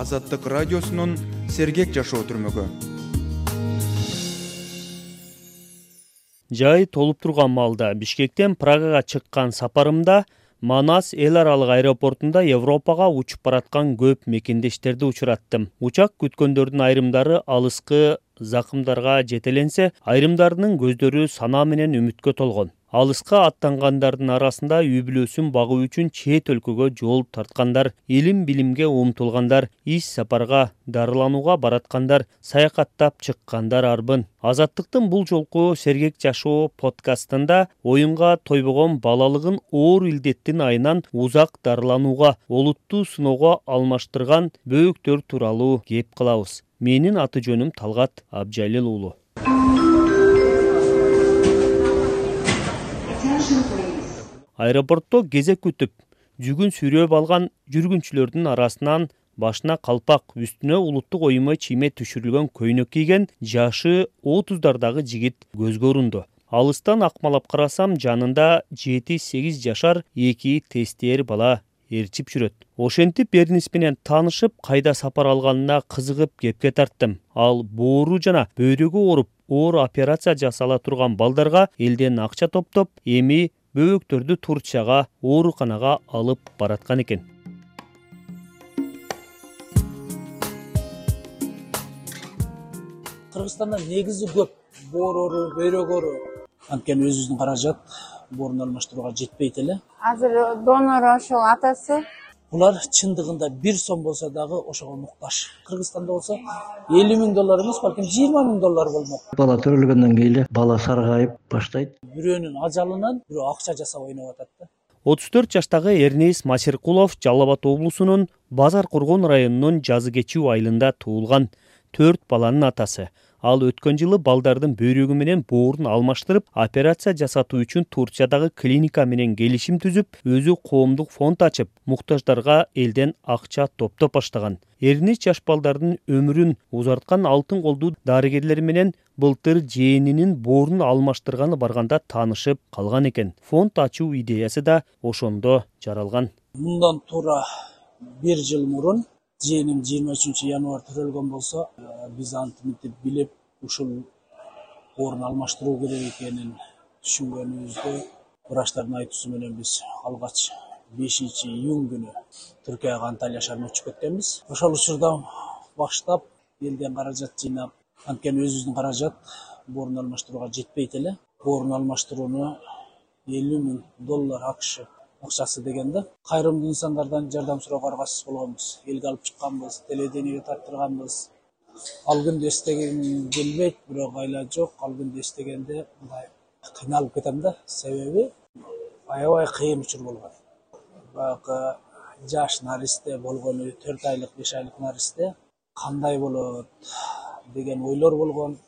азаттык радиосунун сергек жашоо түрмөгү жай толуп турган маалда бишкектен прагага чыккан сапарымда манас эл аралык аэропортунда европага учуп бараткан көп мекендештерди учураттым. Учак күткөндөрдүн айрымдары алыскы закымдарга жетеленсе айрымдарынын көздөрү санаа менен үмүткө толгон алыска аттангандардын арасында үй бүлөсүн багуу үчүн чет өлкөгө жол тарткандар илим билимге умтулгандар иш сапарга дарыланууга бараткандар саякаттап чыккандар арбын. Азаттыктын бул жолку сергек жашоо подкастында оюнга тойбогон балалыгын оор илдеттин айынан узак дарыланууга олуттуу сыноого алмаштырган бөөктөр тууралуу кеп кылабыз менин аты жөнүм талгат абжалил уулу аэропортто кезек күтүп жүгүн сүйрөп алган жүргүнчүлөрдүн арасынан башына калпак үстүнө улуттук оюма чийме түшүрүлгөн көйнөк кийген жашы отуздардагы жигит көзгө урунду алыстан акмалап карасам жанында жети сегиз жашар эки тестиэр бала ээрчип жүрөт. Ошентип эрнис менен таанышып кайда сапар алганына кызыгып кепке тарттым. Ал боору жана бөйрөгү ооруп оор операция жасала турган балдарга элден акча топтоп эми бөөктөрдү турцияга ооруканага алып бараткан экен. Кыргызстанда негизи көп. Боор оору бөйрөк оору. Анткени өзүбүздүн каражат боорун алмаштырууга жетпейт эле. Азыр донору ошол атасы булар чындыгында бир сом болсо дагы ошого муктаж кыргызстанда болсо элүү миң доллар эмес балким жыйырма миң доллар болмок. Бала төрөлгөндөн кийин эле бала саргайып баштайт. Бирөөнүн ажалынан бирөө акча жасап ойноп атат да отуз төрт жаштагы эрнис масиркулов жалал абад облусунун базар коргон районунун жазы кечүү айылында туулган төрт баланын атасы ал өткөн жылы балдардын бөйрөгү менен боорун алмаштырып операция жасатуу үчүн турциядагы клиника менен келишим түзүп өзү коомдук фонд ачып муктаждарга элден акча топтоп баштаган. Эрнис жаш балдардын өмүрүн узарткан алтын колдуу дарыгерлер менен былтыр жээнинин боорун алмаштырганы барганда таанышып калган экен. Фонд ачуу идеясы да ошондо жаралган. Мындан туура бир жыл мурун жээним жыйырма үчүнчү январь төрөлгөн болсо э, биз антип мынтип билип ушул боорун алмаштыруу керек экенин түшүнгөнүбүздө врачтардын айтуусу менен биз алгач бешинчи июнь күнү түркияга анталия шаарына учуп кеткенбиз. Ошол учурдан баштап элден каражат жыйнап анткени өзүбүздүн каражат боорун алмаштырууга жетпейт эле. Боорун алмаштырууну элүү миң доллар акш акчасы деген да. Кайрымдуу инсандардан жардам суроого аргасыз болгонбуз элге алып чыкканбыз телевидениеге тарттырганбыз. Ал күндү эстегим келбейт бирок айла жок. Ал күндү эстегенде мындай кыйналып кетем да. Себеби аябай кыйын учур болгон. Баягы жаш наристе болгону төрт айлык беш айлык наристе кандай болот деген ойлор болгон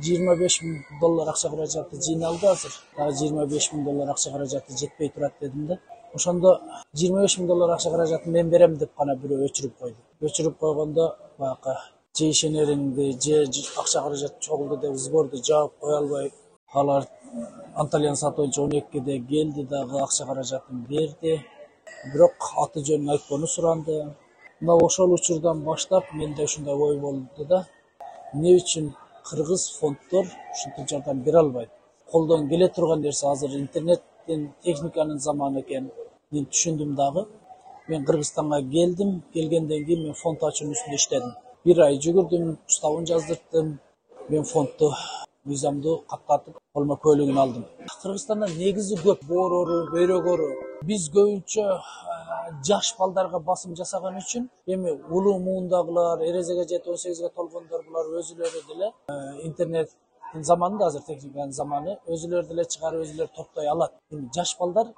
жыйырма беш миң доллар акча каражаты жыйналды азыр. Дагы жыйырма беш миң доллар акча каражаты жетпей турат дедим да. Ошондо жыйырма беш миң доллар акча каражатын мен берем деп гана бирөө өчүрүп койду. Өчүрүп койгондо баягы же ишенериңди же акча каражат чогулду деп сборду жаап кое албай алар анталияны сатып боюнча он экиде келди дагы акча каражатын берди. Бирок аты жөнүн айтпоону суранды. Мына ошол учурдан баштап менде ушундай ой болду да. Эмне үчүн кыргыз фонддор ушинтип жардам бере албайт. Колдон келе турган нерсе азыр интернеттин техниканын заманы экенин мен түшүндүм дагы. Мен кыргызстанга келдим. Келгенден кийин мен фонд ачуунун үстүндө иштедим. Бир ай жүгүрдүм уставын жаздырттым. Мен фондду визамду каткатып колума куөлүгүн алдым. Кыргызстанда негизи көп. Боор оору бөйрөк оору биз көбүнчө жаш балдарга басым жасаган үчүн эми улуу муундагылар эрезеге жетип он сегизге толгондор булар өзүлөрү деле интернеттин заманы да азыр техниканын заманы өзүлөрү деле чыгарып өзүлөрү топтой алат. Эми жаш балдар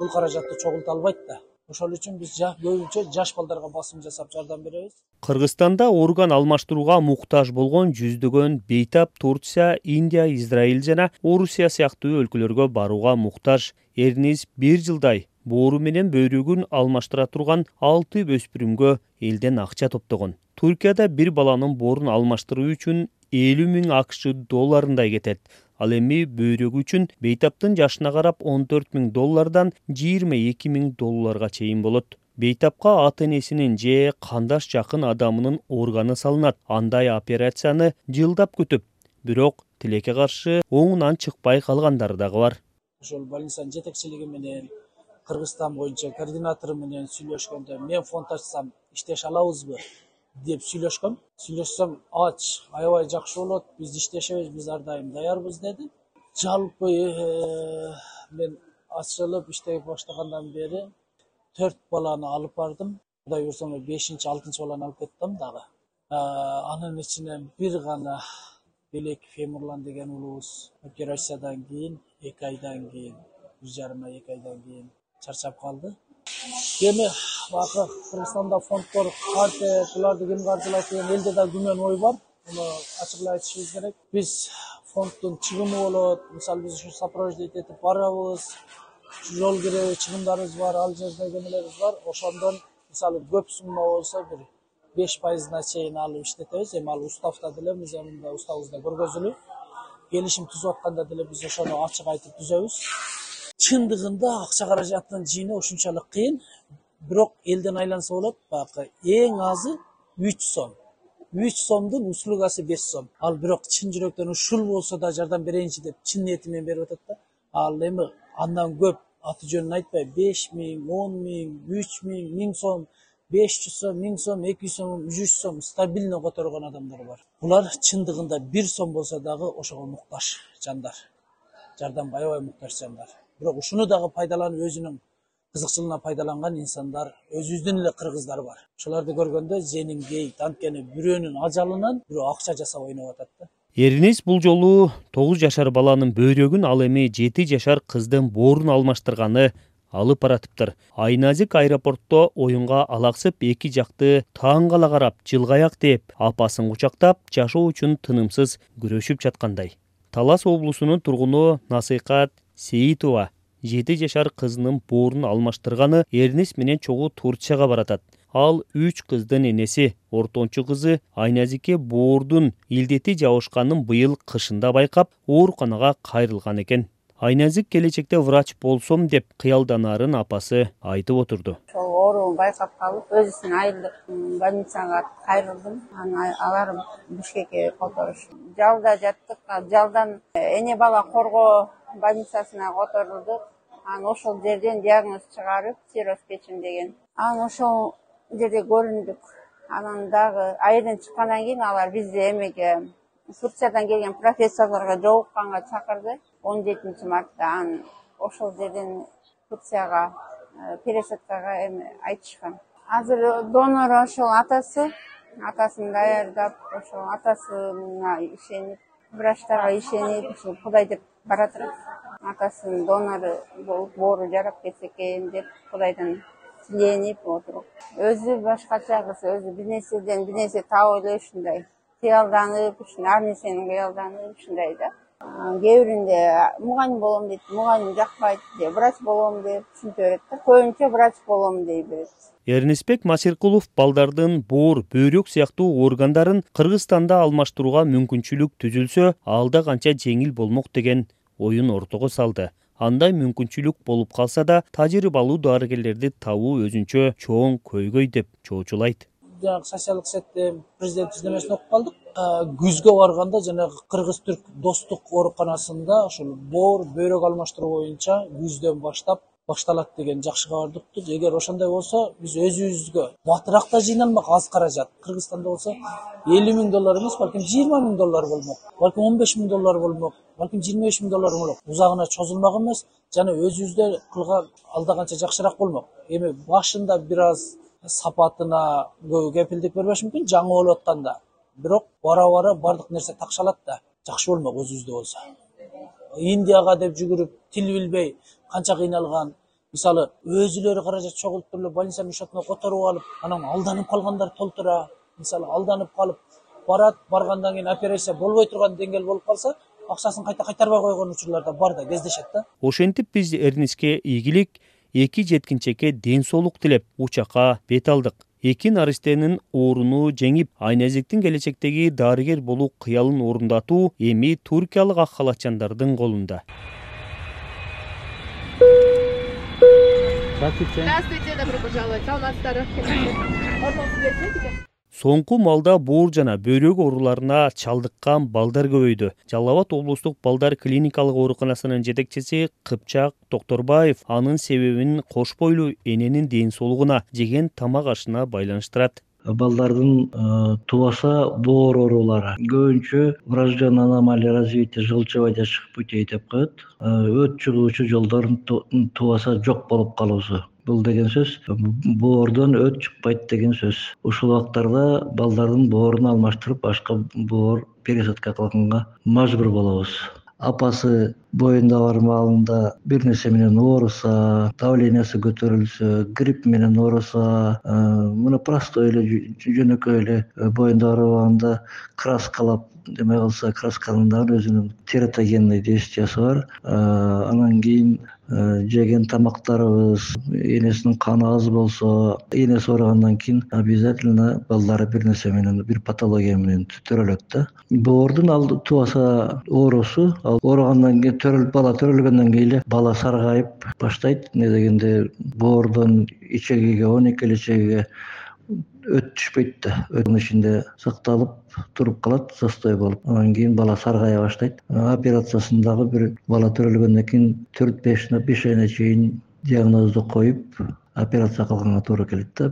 бул каражатты чогулта албайт да. Ошол үчүн биз көбүнчө жаш балдарга басым жасап жардам беребиз. Кыргызстанда орган алмаштырууга муктаж болгон жүздөгөн бейтап турция индия израиль жана орусия сыяктуу өлкөлөргө барууга муктаж. Эрнис бир жылдай боору менен бөйрөгүн алмаштыра турган алты өспүрүмгө элден акча топтогон. Туркияда бир баланын боорун алмаштыруу үчүн элүү миң акш долларындай кетет. Ал эми бөйрөгү үчүн бейтаптын жашына карап он төрт миң доллардан жыйырма эки миң долларга чейин болот. Бейтапка ата энесинин же кандаш жакын адамынын органы салынат. Андай операцияны жылдап күтүп бирок тилекке каршы оңунан чыкпай калгандары дагы бар. Ошол больницанын жетекчилиги менен кыргызстан боюнча координатору менен сүйлөшкөндө мен фонд ачсам иштеше алабызбы? деп сүйлөшкөм. Сүйлөшсөм ач аябай жакшы болот биз иштешебиз биз ар дайым даярбыз деди. Жалпы э, мен ачылып иштей баштагандан бери төрт баланы алып бардым. Кудай буюрса бешинчи алтынчы баланы алып кетиптам дагы. Анын ичинен бир гана белек фемурлан деген уулубуз операциядан кийин эки айдан кийин бир жарым ай эки айдан кийин чарчап калды. Эми баягы кыргызстанда фонддор кантет буларды ким каржылайт деген элде да күмөн ой бар. Муну ачык эле айтышыбыз керек. Биз фонддун чыгымы болот. Мисалы биз ушу сопровождить этип барабыз. Жол киреби чыгымдарыбыз бар ал жердеги эмелерибиз бар. Ошондон мисалы көп сумма болсо бир беш пайызына чейин алып иштетебиз. Эми ал уставда деле мында уставыбызда көргөзүлүү келишим түзүп атканда деле биз ошону ачык айтып түзөбүз чындыгында акча каражаттын жыйноо ушунчалык кыйын. Бирок элден айланса болот баягы эң азы үч сом. Үч сомдун услугасы беш сом. Ал бирок чын жүрөктөн ушул болсо да жардам берейинчи деп чын ниети менен берип атат да. Ал эми андан көп аты жөнүн айтпай беш миң он миң үч миң миң сом беш жүз сом миң сом эки жүз сом жүз сом стабильно которгон адамдар бар. Булар чындыгында бир сом болсо дагы ошого муктаж жандар. Жардамга аябай муктаж жандар бирок ушуну дагы пайдаланып өзүнүн кызыкчылыгына пайдаланган инсандар өзүбүздүн эле кыргыздар бар. Ошолорду көргөндө женим кейит анткени бирөөнүн ажалынан бирөө акча жасап ойноп атат да. Эринес бул жолу тогуз жашар баланын бөйрөгүн ал эми жети жашар кыздын боорун алмаштырганы алып баратыптыр. Айназик аэропортто оюнга алаксып эки жакты таң кала карап жылгаяк деп апасын кучактап жашоо үчүн тынымсыз күрөшүп жаткандай. Талас облусунун тургуну насыйкат сейитова жети жашар кызынын боорун алмаштырганы эринес менен чогуу турцияга баратат. Ал үч кыздын энеси ортончу кызы айназикке боордун илдети жабышканын быйыл кышында байкап ооруканага кайрылган экен. Айназик келечекте врач болсом деп кыялданаарын апасы айтып отурду. Ошол ооруун байкап калып өзүбүздөн айрылып больницага кайрылдым. Анан алар бишкекке которушту жалда жаттык жалдан э, эне бала коргоо больницасына которулдук анан ошол жерден диагноз чыгарып цирроз печени деген. Анан ошол жерде көрүндүк. Анан дагы айылдан чыккандан кийин алар бизди эмеге турциядан келген профессорлорго жолукканга чакырды. Он жетинчи мартта. Анан ошол жерден турцияга э, пересадкага эме айтышкан. Азыр донор ошол атасы атасын даярдап ошол атасына ишенип врачтарга ишенип ушул кудай деп баратырат атасынын донору болуп боору жарап кетсе экен деп кудайдан тиленип отуруп. Өзү башкача кыз өзү бир нерседен бир нерсе таап эле ушундай кыялданып ушундай ар нерсени кыялданып ушундай да. Кээ биринде мугалим болом дейт мугалим жакпайт же врач болом деп ушинте берет да көбүнчө врач болом дей берет эрнесбек масиркулов балдардын боор бөйрөк сыяктуу органдарын кыргызстанда алмаштырууга мүмкүнчүлүк түзүлсө ал да канча жеңил болмок деген оюн ортого салды. Андай мүмкүнчүлүк болуп калса да тажрыйбалуу дарыгерлерди табуу өзүнчө чоң көйгөй деп чоочулайт. Жанагы социалдык сеттин президент түзмөсүн окуп калдык. Күзгө барганда жанагы кыргыз түрк достук ооруканасында ошол боор бөйрөк алмаштыруу боюнча күздөн баштап башталат деген жакшы кабарды уктук эгер ошондой болсо биз өзүбүзгө батыраак да жыйналмак аз каражат. Кыргызстанда болсо элүү миң доллар эмес балким жыйырма миң доллар болмок балким он беш миң доллар болмок балким жыйырма беш миң доллар болмок узагына чозулмак эмес жана өзүбүздө кылган алда канча жакшыраак болмок. Эми башында бир аз сапатына көбү кепилдик бербеш мүмкүн жаңы болуп атканда бирок бара бара баардык нерсе такшалат да. Жакшы болмок өзүбүздө болсо. Индияга деп жүгүрүп тил билбей канча кыйналган мисалы өзүлөрү каражат чогултуп эле больницанын счетуна которуп алып анан алданып калгандар толтура мисалы алданып калып барат баргандан кийин операция болбой турган деңгээл болуп калса акчасын кайта кайтарбай койгон учурлар да бар да кездешет да. Ошентип биз эрниске ийгилик эки жеткинчекке ден соолук тилеп учакка бет алдык. Эки наристенин ооруну жеңип айназиктин келечектеги дарыгер болуу кыялын орундатуу эми туркиялык ак халатчандардын колунда. Здравствуйте. Здравствуйте, добро пожаловать. Саламатсыздарбы? Соңку малда боор жана бөйрөк ооруларына чалдыккан балдар көбөйдү. Жалал абад облустук балдар клиникалык ооруканасынын жетекчиси кыпчак токторбаев анын себебин кош бойлуу эненин ден соолугуна жеген тамак ашына байланыштырат. Балдардын э, тубаса боор оорулары. Көбүнчө врожденный аномалия развития желчевого путей деп коет. Э, өт чыгуучу жолдордун тубаса жок болуп калуусу бул деген сөз боордон өт чыкпайт деген сөз. Ушул убактарда балдардын боорун алмаштырып башка боор пересадка кылганга мажбур болобуз. Апасы боюнда бар маалында бир нерсе менен ооруса давлениясы көтөрүлсө грипп менен ооруса э, мына простой эле жөнөкөй эле боюнда оор убагында краскалап эме кылса красканын дагы өзүнүн тератогенный действиясы бар. Э, анан кийин э, жеген тамактарыбыз энесинин каны аз болсо энеси ооругандан кийин обязательно балдары бир нерсе менен бир патология менен төрөлөт да. Боордун алды тубаса оорусу ал ооругандан кийин төрөлүп бала төрөлгөндөн кийин эле бала саргайып баштайт. Эмне дегенде боордон ичегиге он эки эле ичегиге өт түшпөйт да. Өтүн ичинде сакталып туруп калат застой болуп. Анан кийин бала саргая баштайт. Операциясын дагы бир бала төрөлгөндөн кийин төрт беш беш айына чейин диагнозду коюп операция кылганга туура келет да.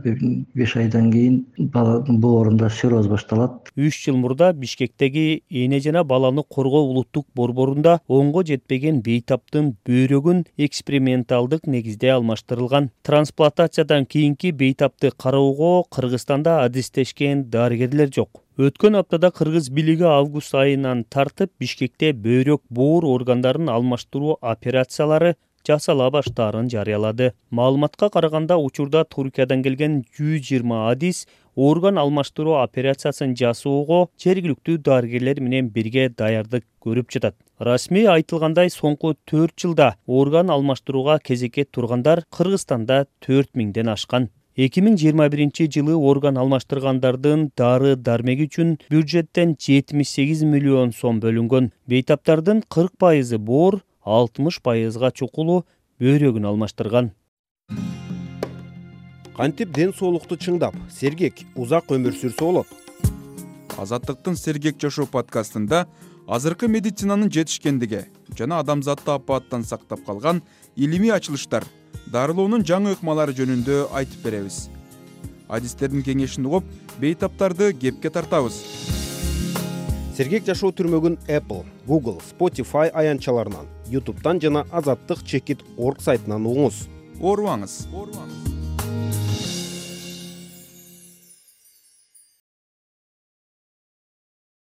Беш айдан кийин баланын боорунда сироз башталат. Үч жыл мурда бишкектеги эне жана баланы коргоо улуттук борборунда онго жетпеген бейтаптын бөйрөгүн эксперименталдык негизде алмаштырылган. Трансплантациядан кийинки бейтапты кароого кыргызстанда адистешкен дарыгерлер жок. Өткөн аптада кыргыз бийлиги август айынан тартып бишкекте бөйрөк боор органдарын алмаштыруу операциялары жасала баштаарын жарыялады. Маалыматка караганда учурда туркиядан келген жүз жыйырма адис орган алмаштыруу операциясын жасоого жергиликтүү дарыгерлер менен бирге даярдык көрүп жатат. Расмий айтылгандай соңку төрт жылда орган алмаштырууга кезекке тургандар кыргызстанда төрт миңден ашкан. Эки миң жыйырма биринчи жылы орган алмаштыргандардын дары дармеги үчүн бюджеттен жетимиш сегиз миллион сом бөлүнгөн. Бейтаптардын кырк пайызы боор алтымыш пайызга чукулу бөйрөгүн алмаштырган. Кантип ден соолукту чыңдап сергек узак өмүр сүрсө болот? Азаттыктын сергек жашоо подкастында азыркы медицинанын жетишкендиги жана адамзатты апааттан сактап калган илимий ачылыштар дарылоонун жаңы ыкмалары жөнүндө айтып беребиз. Адистердин кеңешин угуп бейтаптарды кепке тартабыз. Сергек жашоо түрмөгүн apple google spotify аянтчаларынан ютубтан жана азаттык чекит орг сайтынан угуңуз. Оорубаңыз